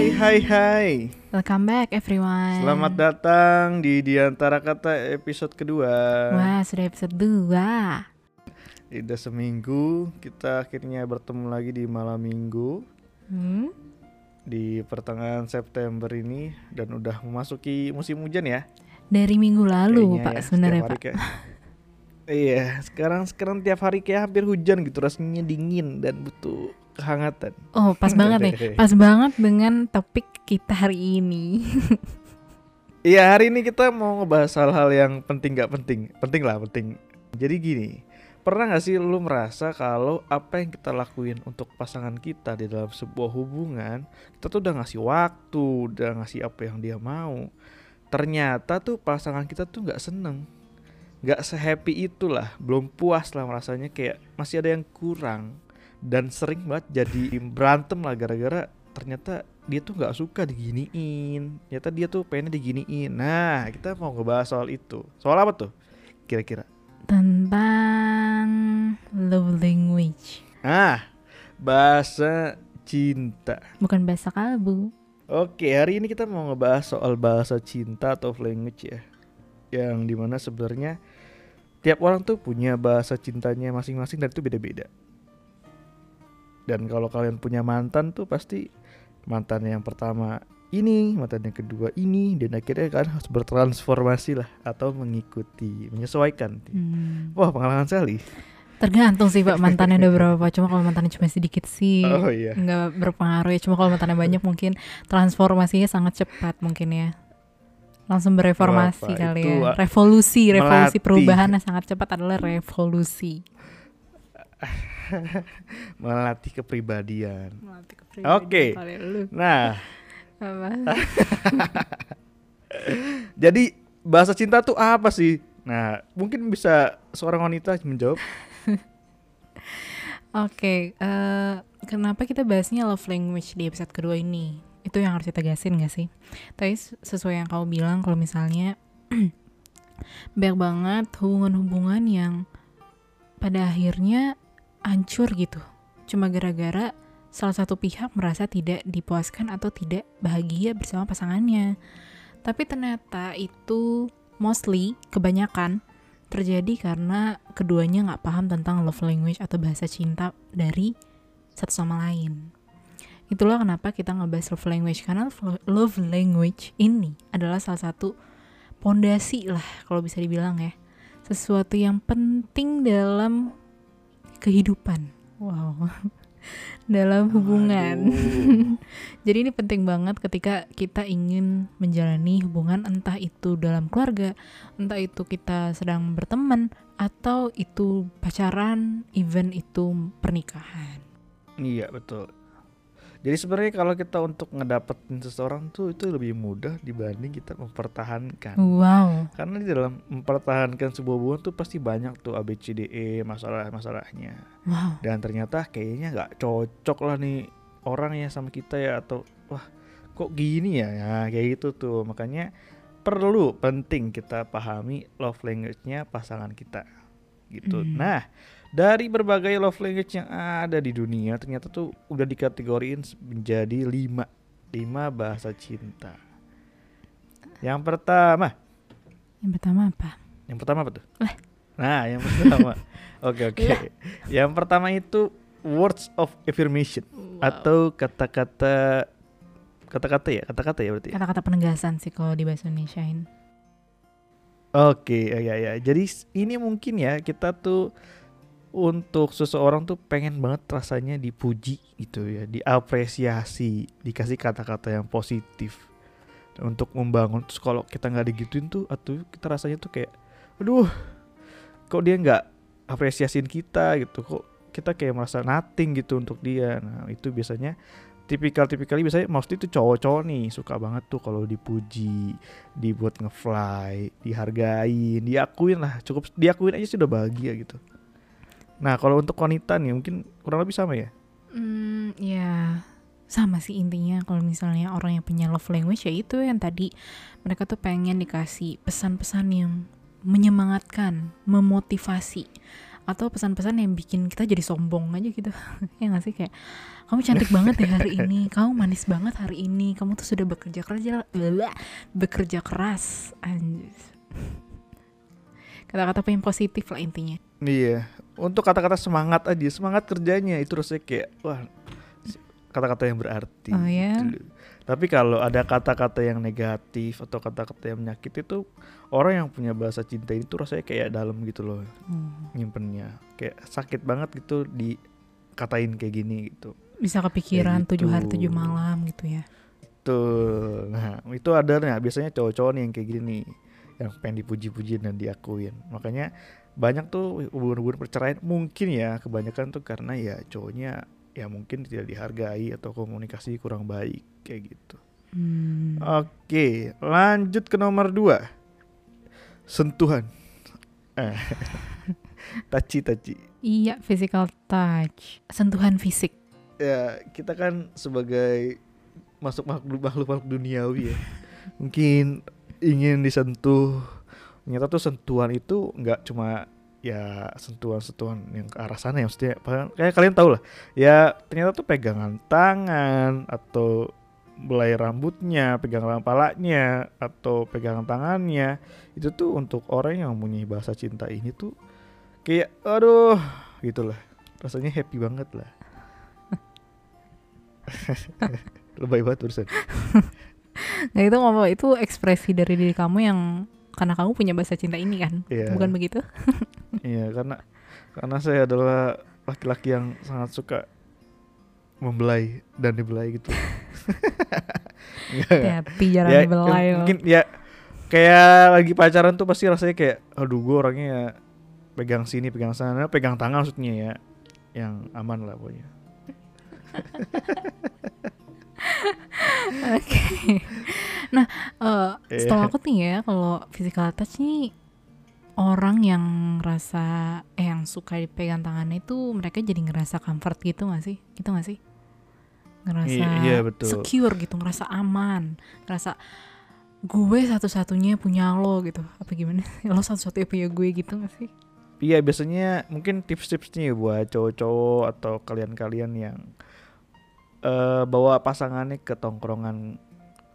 Hai hai hai Welcome back everyone. Selamat datang di Di antara Kata episode kedua Wah, sudah episode 2. Udah seminggu kita akhirnya bertemu lagi di malam minggu Hmm? Di pertengahan September ini Dan udah memasuki musim hujan ya Dari minggu lalu, Kayaknya Pak, ya, sebenarnya, Pak. kayak- Iya, sekarang sekarang tiap hari kayak hampir hujan gitu rasanya dingin dan butuh kehangatan. Oh, pas banget nih. Pas banget dengan topik kita hari ini. Iya hari ini kita mau ngebahas hal-hal yang penting gak penting Penting lah penting Jadi gini Pernah gak sih lu merasa kalau apa yang kita lakuin untuk pasangan kita di dalam sebuah hubungan Kita tuh udah ngasih waktu, udah ngasih apa yang dia mau Ternyata tuh pasangan kita tuh gak seneng Gak sehappy itulah, belum puas lah rasanya kayak masih ada yang kurang Dan sering banget jadi berantem lah gara-gara ternyata dia tuh nggak suka diginiin. Ternyata dia tuh pengennya diginiin. Nah kita mau ngebahas soal itu. Soal apa tuh? Kira-kira. Tentang love language. ah bahasa cinta. Bukan bahasa kalbu. oke hari ini kita mau ngebahas soal bahasa cinta atau language ya. Yang di mana sebenarnya tiap orang tuh punya bahasa cintanya masing-masing dan itu beda-beda dan kalau kalian punya mantan tuh pasti mantan yang pertama ini, mantan yang kedua ini, dan akhirnya kan harus bertransformasi lah atau mengikuti, menyesuaikan. Hmm. Wah pengalaman sekali. Tergantung sih, Pak, mantannya ada berapa. Cuma kalau mantannya cuma sedikit sih. Oh iya. nggak berpengaruh ya. Cuma kalau mantannya banyak mungkin transformasinya sangat cepat mungkin ya. Langsung bereformasi Wah, Pak, kali ya. Revolusi, revolusi perubahan yang sangat cepat adalah revolusi. Melatih kepribadian. Melatih Oke. lu. Nah, Apa? jadi bahasa cinta tuh apa sih? Nah, mungkin bisa seorang wanita menjawab. Oke, eh, kenapa kita bahasnya love language di episode kedua ini? Itu yang harus ditegasin gak sih? Tapi sesuai yang kamu bilang, kalau misalnya banyak banget hubungan-hubungan yang pada akhirnya hancur gitu. Cuma gara-gara salah satu pihak merasa tidak dipuaskan atau tidak bahagia bersama pasangannya. Tapi ternyata itu mostly, kebanyakan terjadi karena keduanya nggak paham tentang love language atau bahasa cinta dari satu sama lain. Itulah kenapa kita ngebahas love language karena love- language ini adalah salah satu pondasi lah kalau bisa dibilang ya. Sesuatu yang penting dalam kehidupan. Wow. dalam hubungan. Jadi ini penting banget ketika kita ingin menjalani hubungan entah itu dalam keluarga, entah itu kita sedang berteman atau itu pacaran, even itu pernikahan. Iya betul. Jadi sebenarnya kalau kita untuk ngedapetin seseorang tuh itu lebih mudah dibanding kita mempertahankan. Wow. Karena di dalam mempertahankan sebuah hubungan tuh pasti banyak tuh ABCDE masalah-masalahnya. Wow. Dan ternyata kayaknya nggak cocok lah nih orang ya sama kita ya atau wah kok gini ya, ya kayak gitu tuh. Makanya perlu penting kita pahami love language-nya pasangan kita gitu. Hmm. Nah, dari berbagai love language yang ada di dunia ternyata tuh udah dikategoriin menjadi lima lima bahasa cinta. Yang pertama, Yang pertama apa? yang pertama apa tuh? Nah, yang pertama. Oke, oke. Yang pertama itu words of affirmation atau kata-kata kata-kata ya, kata-kata ya berarti. ya? Kata-kata penegasan sih kalau di bahasa Indonesia Oke, ya ya ya. Jadi ini mungkin ya kita tuh untuk seseorang tuh pengen banget rasanya dipuji gitu ya, diapresiasi, dikasih kata-kata yang positif untuk membangun. Terus kalau kita nggak digituin tuh, atau kita rasanya tuh kayak, aduh, kok dia nggak apresiasiin kita gitu, kok kita kayak merasa nothing gitu untuk dia. Nah itu biasanya tipikal-tipikalnya biasanya mesti itu cowok-cowok nih suka banget tuh kalau dipuji, dibuat ngefly, dihargain, diakuin lah, cukup diakuin aja sudah bahagia gitu. Nah kalau untuk wanita nih mungkin kurang lebih sama ya. Hmm, ya sama sih intinya. Kalau misalnya orang yang punya love language ya itu yang tadi. Mereka tuh pengen dikasih pesan-pesan yang menyemangatkan, memotivasi atau pesan-pesan yang bikin kita jadi sombong aja gitu. Ya nggak sih? Kayak kamu cantik banget ya hari ini. Kamu manis banget hari ini. Kamu tuh sudah bekerja kerja bekerja keras. Kata-kata paling positif lah intinya. Iya, untuk kata-kata semangat aja, semangat kerjanya itu rasanya kayak wah kata-kata yang berarti. Oh, ya? gitu. Tapi kalau ada kata-kata yang negatif atau kata-kata yang menyakiti itu orang yang punya bahasa cinta itu rasanya kayak dalam gitu loh Hmm. nyimpennya. Kayak sakit banget gitu dikatain kayak gini gitu. bisa kepikiran Kayak tujuh hari gitu. tujuh malam gitu ya Tuh, nah itu ada nah biasanya cowok-cowok nih yang kayak gini nih yang pengen dipuji-puji dan diakuin. Makanya banyak tuh hubungan-hubungan perceraian mungkin ya kebanyakan tuh karena ya cowoknya ya mungkin tidak dihargai atau komunikasi kurang baik kayak gitu. Hmm. Oke, lanjut ke nomor dua sentuhan. Eh, taci taci. iya physical touch sentuhan fisik Ya kita kan sebagai masuk makhluk makhluk makhluk duniawi ya, mungkin ingin disentuh. Ternyata tuh sentuhan itu nggak cuma ya sentuhan-sentuhan yang ke arah sana ya maksudnya kayak kalian tahu lah. Ya ternyata tuh pegangan tangan atau belai rambutnya pegangan palanya atau pegangan tangannya itu tuh untuk orang yang mempunyai bahasa cinta ini tuh kayak aduh gitulah rasanya happy banget lah. Lebay banget barusan nah itu ngomong itu ekspresi dari diri kamu yang karena kamu punya bahasa cinta ini kan Iya. bukan begitu Iya karena karena saya adalah laki-laki yang sangat suka membelai dan dibelai gitu. Hati jangan ya, belai ya, mungkin ya kayak lagi pacaran tuh pasti rasanya kayak aduh gue orangnya ya pegang sini pegang sana pegang tangan maksudnya ya yang aman lah pokoknya. Oke. Nah, eh, Iya. setahu aku nih ya, kalau physical touch nih orang yang ngerasa eh yang suka dipegang tangannya itu mereka jadi ngerasa comfort gitu gak sih? Gitu gak sih? Ngerasa I- iya, betul. secure gitu, ngerasa aman, ngerasa gue satu-satunya punya lo gitu. Apa gimana? lo satu-satunya punya gue gitu gak sih? Iya biasanya mungkin tips-tipsnya ya buat cowok-cowok atau kalian-kalian yang eh bawa pasangannya ke tongkrongan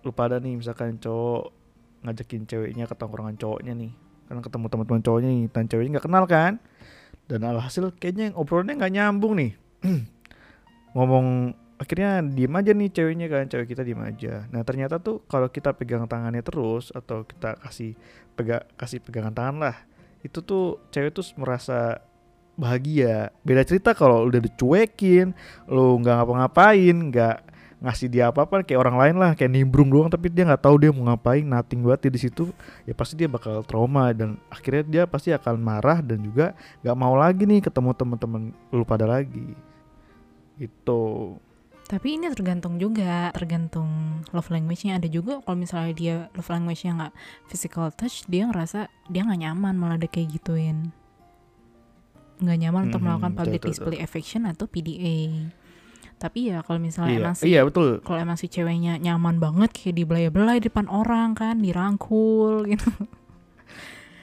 lu pada nih misalkan cowok ngajakin ceweknya ke tongkrongan cowoknya nih. Kan ketemu teman-teman cowoknya nih dan ceweknya nggak kenal kan? Dan alhasil kayaknya yang obrolannya nggak nyambung nih. Ngomong akhirnya diem aja nih ceweknya kan cewek kita diem aja. Nah ternyata tuh kalau kita pegang tangannya terus atau kita kasih pega kasih pegangan tangan lah itu tuh cewek tuh merasa bahagia. Beda cerita kalau udah dicuekin lu nggak ngapa-ngapain nggak ngasih dia apa-apa kayak orang lain lah kayak nimbrung doang tapi dia nggak tahu dia mau ngapain nothing banget dia di situ ya pasti dia bakal trauma dan akhirnya dia pasti akan marah dan juga nggak mau lagi nih ketemu teman-teman lu pada lagi gitu Tapi ini tergantung juga, tergantung love language-nya. Ada juga kalau misalnya dia love language-nya nggak physical touch, dia ngerasa dia nggak nyaman malah ada kayak gituin. Nggak nyaman untuk Mhm, melakukan public betul, display affection atau PDA. Tapi ya kalau misalnya iya emang si iya betul kalau emang si ceweknya nyaman banget kayak dibelai-belai di depan orang kan, dirangkul gitu.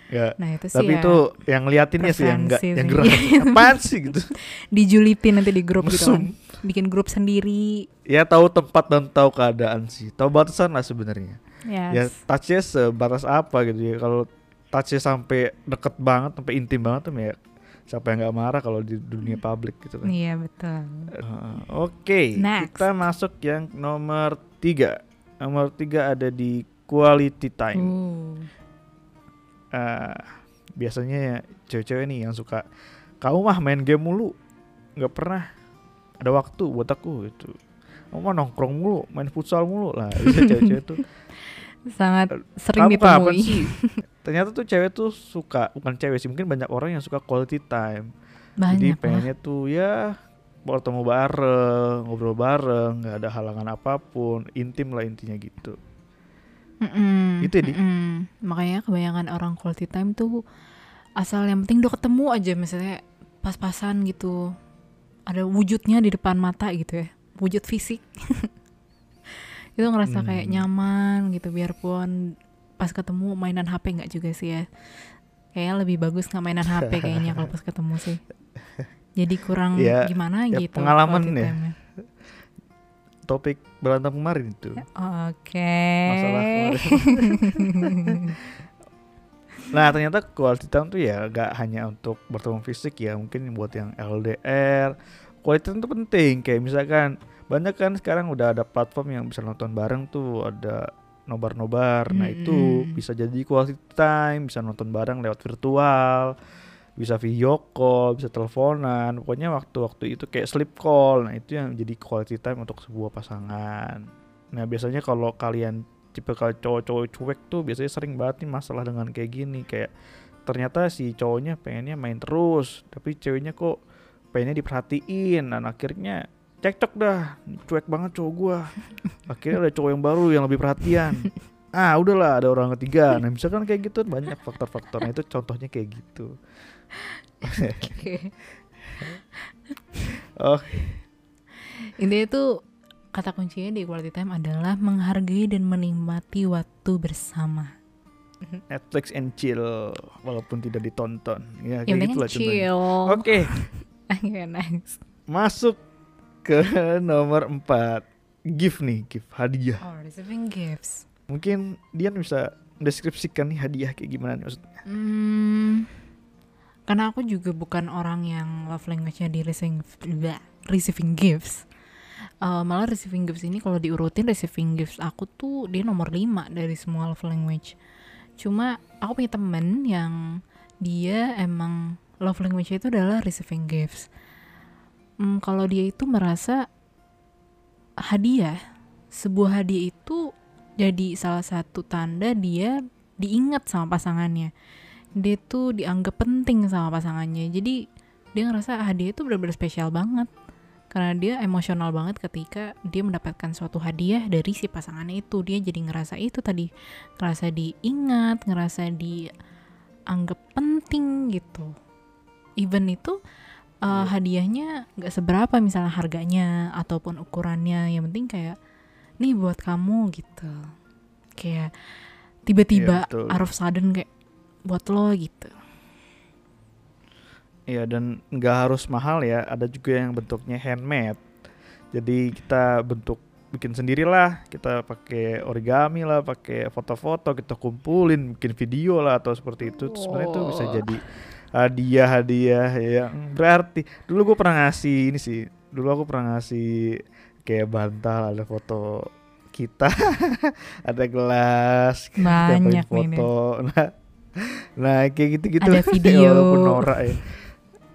ya Nah itu sih tapi ya itu yang liatinnya sih yang enggak yang gerak apaan sih gitu dijulitin nanti di grup gitu kan. Bikin grup sendiri. ya tahu tempat dan tahu keadaan sih tahu batasan lah sebenarnya ya Yes. touchnya sebatas apa gitu ya kalau touchnya sampai deket banget sampai intim banget tuh ya siapa yang nggak marah kalau di dunia publik gitu kan Iya betul. Uh, Oke, Next. kita masuk yang nomor tiga. Nomor tiga ada di quality time. Uh. Uh, biasanya ya cewek-cewek nih yang suka kamu mah main game mulu, nggak pernah ada waktu buat aku gitu. Kamu mah nongkrong mulu, main futsal mulu lah. Bisa cewek-cewek tuh. Sangat sering Kamu kapan ditemui. sih? Ternyata tuh cewek tuh suka, bukan cewek sih, mungkin banyak orang yang suka quality time. Jadi Banyak lah. pengennya tuh ya bertemu bareng, ngobrol bareng, nggak ada halangan apa pun, intim lah intinya gitu. Mm-mm, Itu ya, Di? mm-mm. Makanya kebanyakan orang quality time tuh asal yang penting udah ketemu aja misalnya pas-pasan gitu. Ada wujudnya di depan mata gitu ya. Wujud fisik. itu ngerasa kayak Hmm. nyaman gitu biarpun pas ketemu mainan HP nggak juga sih ya. kayaknya lebih bagus nggak mainan HP kayaknya kalau pas ketemu sih jadi kurang Ya, gimana ya gitu pengalaman ya. time-nya. Topik berantem kemarin itu. oke Masalah kemarin. Nah ternyata quality time tuh ya gak hanya untuk bertemu fisik ya mungkin buat yang LDR quality time tuh penting kayak misalkan banyak kan sekarang udah ada platform yang bisa nonton bareng tuh ada nobar-nobar. Nah itu bisa jadi quality time bisa nonton bareng lewat virtual bisa video call bisa teleponan. Pokoknya waktu-waktu itu kayak sleep call. Nah itu yang jadi quality time untuk sebuah pasangan. Nah biasanya kalau kalian tipe kalau cowok-cowok cuek tuh biasanya sering banget nih masalah dengan kayak gini. Kayak ternyata si cowoknya pengennya main terus tapi ceweknya kok pengennya diperhatiin. Dan akhirnya cekcok dah. Cuek banget cowok gua. Akhirnya ada cowok yang baru yang lebih perhatian. Ah udahlah ada orang ketiga. Nah misalkan kayak gitu banyak faktor-faktornya. Itu contohnya kayak gitu. Oke. oh. Intinya itu kata kuncinya di quality time adalah menghargai dan menikmati waktu bersama. Netflix and chill walaupun tidak ditonton. Ya kayak penting gitu lah contohnya. chill. oke. Oke, nice. masuk ke nomor 4 gift nih gift hadiah Oh, receiving gifts. mungkin Dian bisa deskripsikan nih hadiah kayak gimana nih maksudnya Hmm, karena aku juga bukan orang yang love language-nya di receiving, receiving gifts. Eh, malah receiving gifts ini kalau diurutin receiving gifts aku tuh dia nomor 5 dari semua love language. Cuma aku punya temen yang dia emang love language itu adalah receiving gifts. Hmm, kalau dia itu merasa hadiah, sebuah hadiah itu jadi salah satu tanda dia diingat sama pasangannya. Dia tuh dianggap penting sama pasangannya. Jadi dia ngerasa hadiah itu benar-benar spesial banget. Karena dia emosional banget ketika dia mendapatkan suatu hadiah dari si pasangannya itu. Dia jadi ngerasa itu tadi, ngerasa diingat, ngerasa dianggap penting gitu. Even itu uh, hadiahnya nggak seberapa misalnya harganya ataupun ukurannya. Yang penting kayak nih buat kamu gitu. Kayak tiba-tiba out of sudden kayak buat lo gitu. Iya dan nggak harus mahal ya ada juga yang bentuknya handmade jadi kita bentuk bikin sendirilah kita pakai origami lah pakai foto-foto kita kumpulin bikin video lah atau seperti itu Terus sebenarnya itu bisa Wow. Jadi hadiah-hadiah yang berarti dulu gue pernah ngasih ini sih. Dulu aku pernah ngasih kayak bantal ada foto kita. Ada gelas Banyak foto. Nah nah kayak gitu-gitu. Ada video. walaupun norak ya.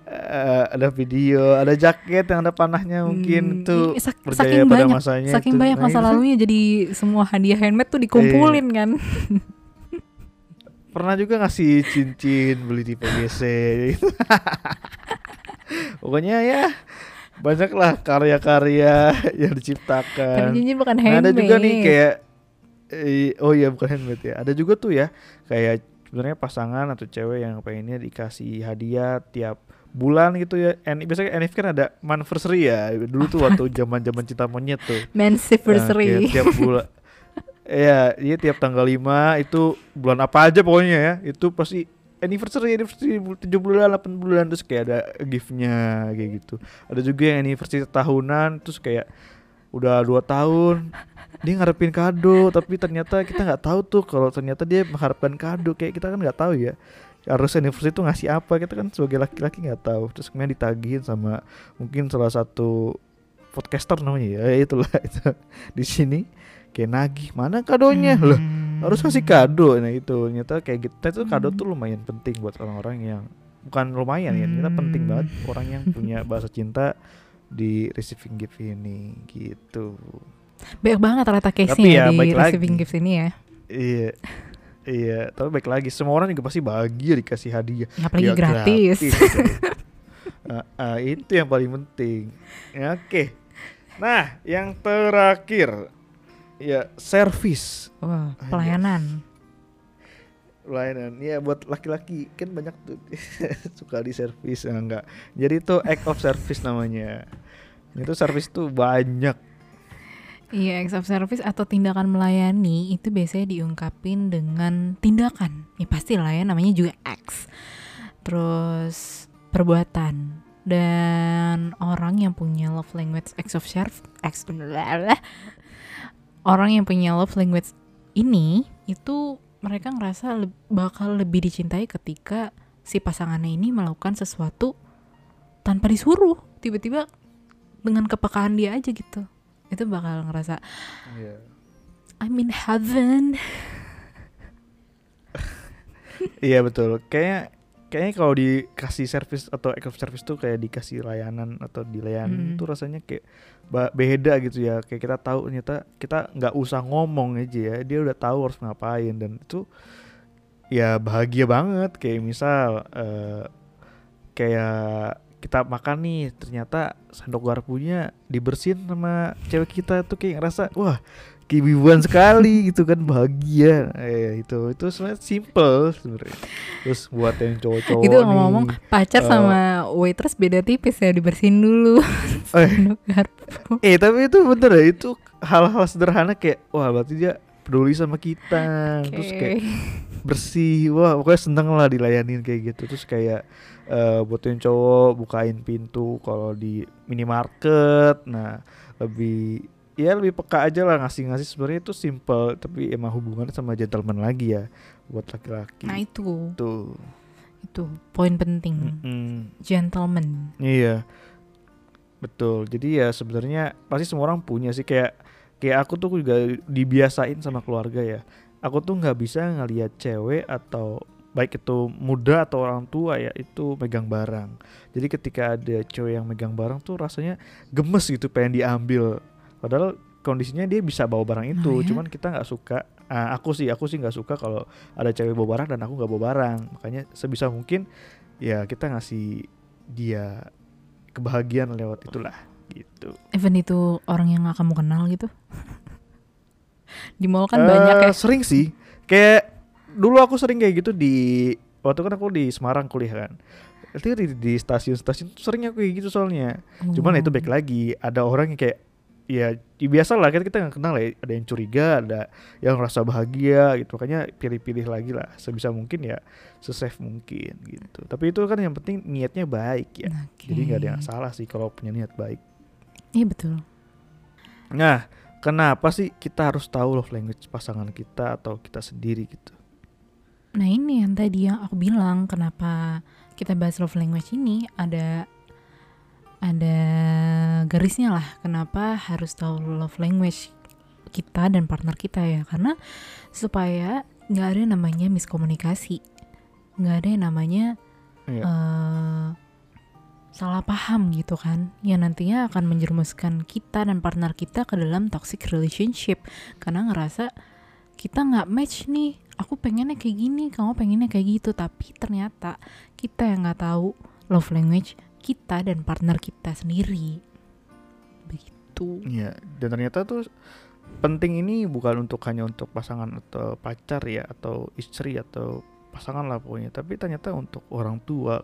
Eh, ada video ada jaket yang ada panahnya mungkin. Hmm, tuh sak- saking pada banyak, masanya saking itu. banyak Nah, masa lalunya jadi semua hadiah handmade tuh dikumpulin kan. pernah juga ngasih cincin beli di PGC gitu. pokoknya ya banyak lah karya-karya yang diciptakan cincin bukan Nah, handmade. ada juga nih kayak eh, oh iya bukan handmade ya. Ada juga tuh ya kayak sebenarnya pasangan atau cewek yang pengennya dikasih hadiah tiap bulan gitu ya. And, biasanya NF kan ada anniversary ya. Dulu tuh waktu zaman-zaman cinta monyet tuh. Nah, Anniversary. kayak tiap bulan Iya, iya tiap tanggal 5 itu bulan apa aja pokoknya ya. Itu pasti anniversary anniversary 7 bulan 8 bulan terus kayak ada giftnya kayak gitu. Ada juga yang anniversary tahunan terus kayak udah dua tahun dia ngarepin kado tapi ternyata kita nggak tahu tuh kalau ternyata dia mengharapkan kado kayak kita kan nggak tahu ya harus anniversary itu ngasih apa kita kan sebagai laki-laki nggak tahu terus kemudian ditagihin sama mungkin salah satu podcaster namanya ya itulah itu di sini kayak nagih. Mana kadonya? Loh Hmm. harus kasih kado. Nah itu. Ternyata kayak gitu. Itu kado tuh lumayan penting buat orang-orang yang bukan lumayan ya ternyata penting Hmm. banget orang yang punya bahasa cinta di receiving gift ini. Gitu. Banyak banget ternyata case-nya ya, di baik receiving lagi. gifts ini ya. iya. Iya tapi baik lagi. Semua orang juga pasti bahagia dikasih hadiah. Ya, apalagi Ya, gratis. gitu. Ah, ah, itu yang paling penting. Ya, oke. Nah yang terakhir ya service Wah, Anjas. pelayanan. pelayanan ya buat laki-laki kan banyak tuh suka di service ya enggak jadi itu act of service namanya itu service tuh banyak Iya, acts of service atau tindakan melayani itu biasanya diungkapin dengan tindakan. Ya pasti lah ya, namanya juga acts. Terus perbuatan. Dan orang yang punya love language acts of service, acts, orang yang punya love language ini itu mereka ngerasa le- bakal lebih dicintai ketika si pasangannya ini melakukan sesuatu tanpa disuruh. Tiba-tiba dengan kepekaan dia aja gitu. Itu bakal ngerasa Iya. I'm in heaven. Iya betul. Kayak kayaknya kalau dikasih service atau of service tuh kayak dikasih layanan atau dilayanin Mm. tuh rasanya kayak beda gitu ya. Kayak kita tahu ternyata kita nggak usah ngomong aja ya. Dia udah tahu harus ngapain dan itu ya bahagia banget. Kayak misal eh, kayak kita makan nih ternyata sendok garpunya dibersihin sama cewek kita tuh kayak ngerasa wah kewibuan sekali gitu kan bahagia. Eh, itu itu sebenarnya simple sebenarnya. Terus buat yang cowok-cowok Itu nih, ngomong-ngomong pacar eh, sama waitress beda tipis ya dibersihin dulu. eh, eh tapi itu bener ya itu hal-hal sederhana kayak wah berarti dia peduli sama kita. Terus kayak bersih wah pokoknya seneng lah dilayanin kayak gitu. Terus kayak eh buat yang cowok bukain pintu kalau di minimarket. Nah lebih ya lebih peka aja lah ngasih-ngasih sebenarnya itu simple tapi emang hubungannya sama gentleman lagi ya buat laki-laki Nah itu, tuh itu poin penting. Mm-mm. Gentleman. Iya. Betul. Jadi ya sebenarnya pasti semua orang punya sih kayak kayak aku tuh juga dibiasain sama keluarga ya. Aku tuh nggak bisa ngelihat cewek atau baik itu muda atau orang tua ya itu megang barang. Jadi ketika ada cewek yang megang barang tuh rasanya gemes gitu pengen diambil. Padahal kondisinya dia bisa bawa barang itu, Oh, ya? cuman kita nggak suka. Ah, aku sih, aku sih nggak suka kalau ada cewek bawa barang dan aku nggak bawa barang. Makanya sebisa mungkin ya kita ngasih dia kebahagiaan lewat itulah gitu. Even itu orang yang gak kamu kenal gitu. Di mall kan banyak ya. Sering sih. Kayak dulu aku sering kayak gitu di waktu kan aku di Semarang kuliah kan. Itu di, di stasiun-stasiun tuh sering aku kayak gitu soalnya. Cuman Oh. itu baik lagi ada orang yang kayak ya, ya biasa lah kan kita nggak kenal ya ada yang curiga ada yang rasa bahagia gitu makanya pilih-pilih lagi lah sebisa mungkin ya sesafe mungkin gitu tapi itu kan yang penting niatnya baik ya Oke. jadi nggak ada yang salah sih kalau punya niat baik Iya betul. Nah, kenapa sih kita harus tahu love language pasangan kita atau kita sendiri gitu? Nah ini yang tadi yang aku bilang kenapa kita bahas love language ini ada ada garisnya lah kenapa harus tahu love language kita dan partner kita ya. Karena supaya nggak ada yang namanya miskomunikasi nggak ada yang namanya Iya. eh, salah paham gitu kan yang nantinya akan menjerumuskan kita dan partner kita ke dalam toxic relationship. Karena ngerasa kita nggak match nih aku pengennya kayak gini kamu pengennya kayak gitu. Tapi ternyata kita yang nggak tahu love language kita dan partner kita sendiri begitu Iya, dan ternyata tuh penting ini bukan untuk hanya untuk pasangan atau pacar ya atau istri atau pasangan lah pokoknya, tapi ternyata untuk orang tua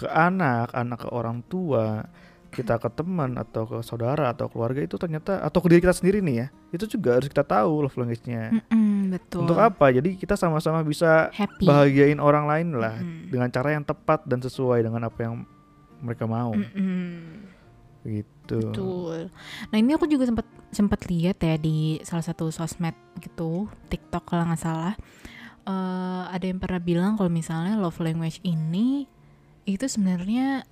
ke anak, anak ke orang tua, kita ke teman atau ke saudara atau keluarga itu ternyata atau ke diri kita sendiri nih ya, itu juga harus kita tahu love language-nya. Mm-mm, betul Untuk apa? Jadi kita sama-sama bisa happy bahagiain orang lain lah Mm-mm. dengan cara yang tepat dan sesuai dengan apa yang mereka mau Mm-mm. gitu. Betul. Nah ini aku juga sempat sempat lihat ya di salah satu sosmed gitu, TikTok kalau nggak salah. Eh, ada yang pernah bilang kalau misalnya love language ini itu sebenarnya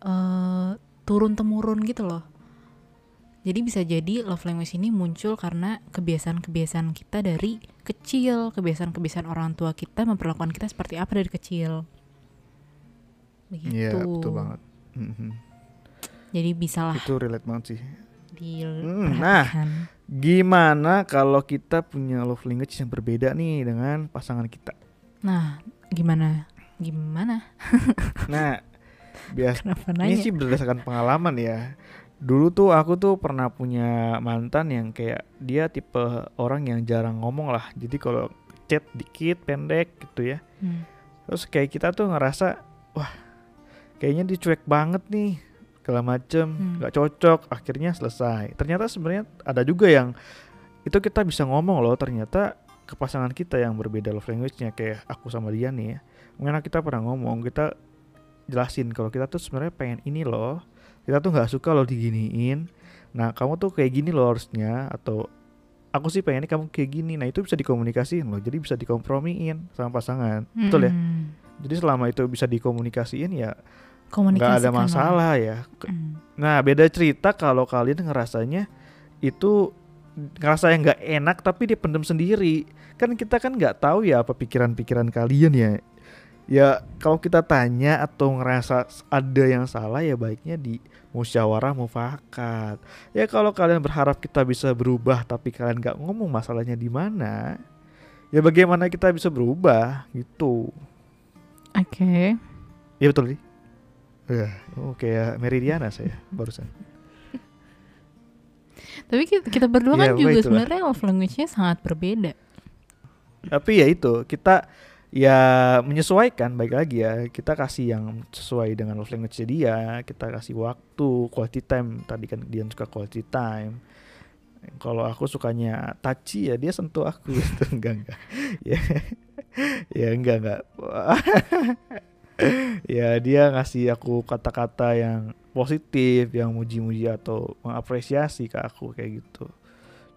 eh turun temurun gitu loh. Jadi bisa jadi love language ini muncul karena kebiasaan-kebiasaan kita dari kecil, kebiasaan-kebiasaan orang tua kita memperlakukan kita seperti apa dari kecil. Begitu. Iya, betul banget. Mhm. Jadi bisalah Itu relate banget sih. diperhatikan. Gimana kalau kita punya love language yang berbeda nih dengan pasangan kita? Nah, gimana? Gimana? Nah, biasa Kenapa ini sih berdasarkan pengalaman ya. Dulu tuh aku tuh pernah punya mantan yang kayak dia tipe orang yang jarang ngomong lah. Jadi kalau chat dikit, pendek gitu ya. Hmm. Terus kayak kita tuh ngerasa, wah, kayaknya dia cuek banget nih. segala macem Hmm. nggak cocok akhirnya selesai ternyata sebenarnya ada juga yang itu kita bisa ngomong loh ternyata ke pasangan kita yang berbeda love language-nya kayak aku sama dia nih ya mungkin kita pernah ngomong kita jelasin kalau kita tuh sebenarnya pengen ini loh kita tuh nggak suka loh diginiin nah kamu tuh kayak gini loh harusnya atau aku sih pengennya kamu kayak gini nah itu bisa dikomunikasiin loh jadi bisa dikompromiin sama pasangan betul ya Mm-mm. jadi selama itu bisa dikomunikasiin ya nggak Komunikasikan ada lah. masalah ya Mm. Nah, beda cerita kalau kalian ngerasanya itu ngerasa yang nggak enak tapi dia pendem sendiri. Kan kita kan nggak tahu ya apa pikiran-pikiran kalian ya. Ya kalau kita tanya atau ngerasa ada yang salah ya baiknya di musyawarah mufakat. Ya kalau kalian berharap kita bisa berubah tapi kalian nggak ngomong masalahnya di mana, ya bagaimana kita bisa berubah gitu. Oke. Ya betul sih. Ya, oh, kayak Meridiana saya barusan. Tapi kita, kita berdua Ya, kan juga itulah. sebenarnya love language-nya sangat berbeda. Tapi ya itu kita ya menyesuaikan baik lagi ya. Kita kasih yang sesuai dengan love language dia kita kasih waktu quality time. Tadi kan dia suka quality time. Kalau aku sukanya touchy ya dia sentuh aku. Gitu enggak enggak. Ya ya enggak enggak ya dia ngasih aku kata-kata yang positif yang muji-muji atau mengapresiasi ke aku kayak gitu.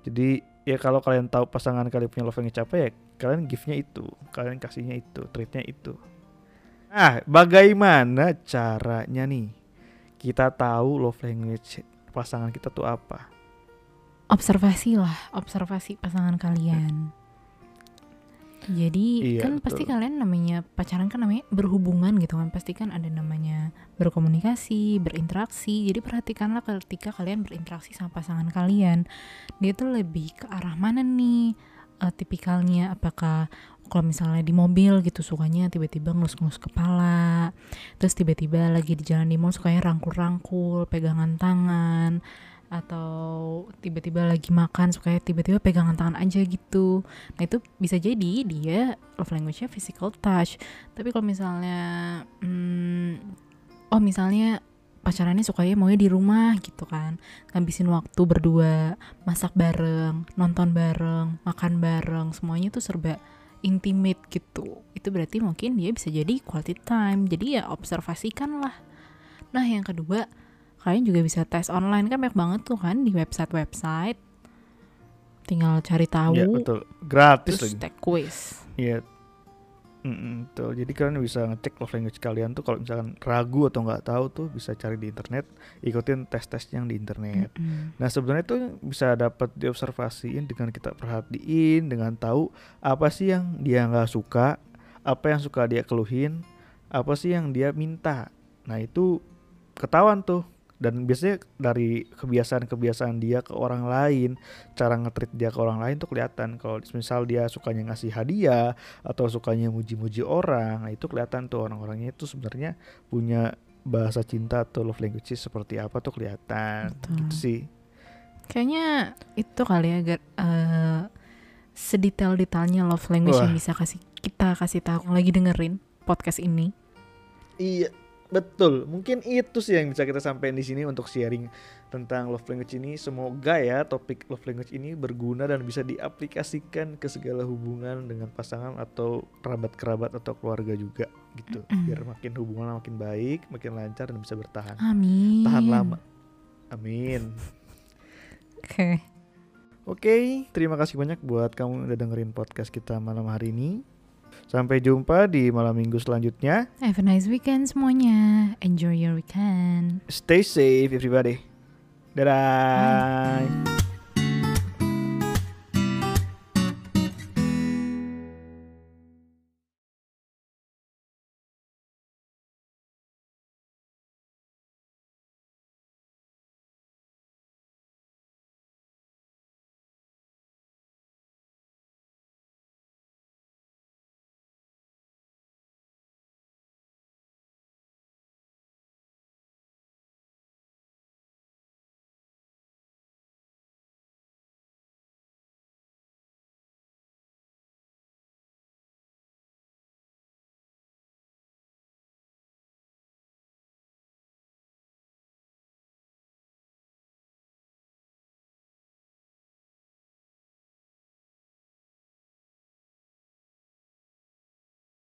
Jadi ya kalau kalian tahu pasangan kalian punya love language apa ya kalian give-nya itu kalian kasihnya itu treatnya itu. Nah bagaimana caranya nih? Kita tahu love language pasangan kita tuh apa? Observasi lah, observasi pasangan kalian. Jadi Iya, kan pasti betul. kalian namanya pacaran kan namanya berhubungan gitu kan pasti kan ada namanya berkomunikasi, berinteraksi. Jadi perhatikanlah ketika kalian berinteraksi sama pasangan kalian, dia tuh lebih ke arah mana nih eh, tipikalnya? Apakah kalau misalnya di mobil gitu sukanya tiba-tiba ngelus-ngelus kepala, terus tiba-tiba lagi di jalan di mall sukanya rangkul-rangkul, pegangan tangan, atau tiba-tiba lagi makan sukanya tiba-tiba pegangan tangan aja gitu. Nah itu bisa jadi dia love language-nya physical touch. Tapi kalau misalnya, hmm, oh misalnya pacarannya sukanya maunya di rumah gitu kan, ngabisin waktu berdua, masak bareng, nonton bareng, makan bareng, semuanya tuh serba intimate gitu. Itu berarti mungkin dia bisa jadi quality time. Jadi ya observasikan lah. Nah yang kedua, kalian juga bisa tes online kan banyak banget tuh kan di website-website. Tinggal cari tahu ya betul gratis terus lagi take quiz. Iya. Mm-mm, betul. Jadi kalian bisa ngecek love language kalian tuh kalau misalkan ragu atau nggak tahu tuh bisa cari di internet, ikutin tes-tes yang di internet. Mm-mm. Nah sebenarnya itu bisa dapat diobservasiin dengan kita perhatiin, dengan tahu apa sih yang dia nggak suka, apa yang suka dia keluhin, apa sih yang dia minta. Nah itu ketahuan tuh. Dan biasanya dari kebiasaan-kebiasaan dia ke orang lain, cara ngetrit dia ke orang lain tuh kelihatan. Kalau misal dia sukanya ngasih hadiah atau sukanya muji-muji orang, nah itu kelihatan tuh orang-orangnya itu sebenarnya punya bahasa cinta atau love language seperti apa tuh kelihatan. Betul. Gitu sih. Kayaknya itu kali ya Gar, eh, sedetail-detailnya love language Wah. yang bisa kasih kita kasih tahu lagi dengerin podcast ini. Iya, betul. Mungkin itu sih yang bisa kita sampaikan di sini untuk sharing tentang love language ini. Semoga ya topik love language ini berguna dan bisa diaplikasikan ke segala hubungan dengan pasangan atau kerabat-kerabat atau keluarga juga gitu. Biar makin hubungan makin baik, makin lancar dan bisa bertahan. Amin. Tahan lama. Amin. Oke. Oke, terima kasih banyak buat kamu yang udah dengerin podcast kita malam hari ini. Sampai jumpa di malam minggu selanjutnya. Have a nice weekend semuanya. Enjoy your weekend. Stay safe everybody. Dadah.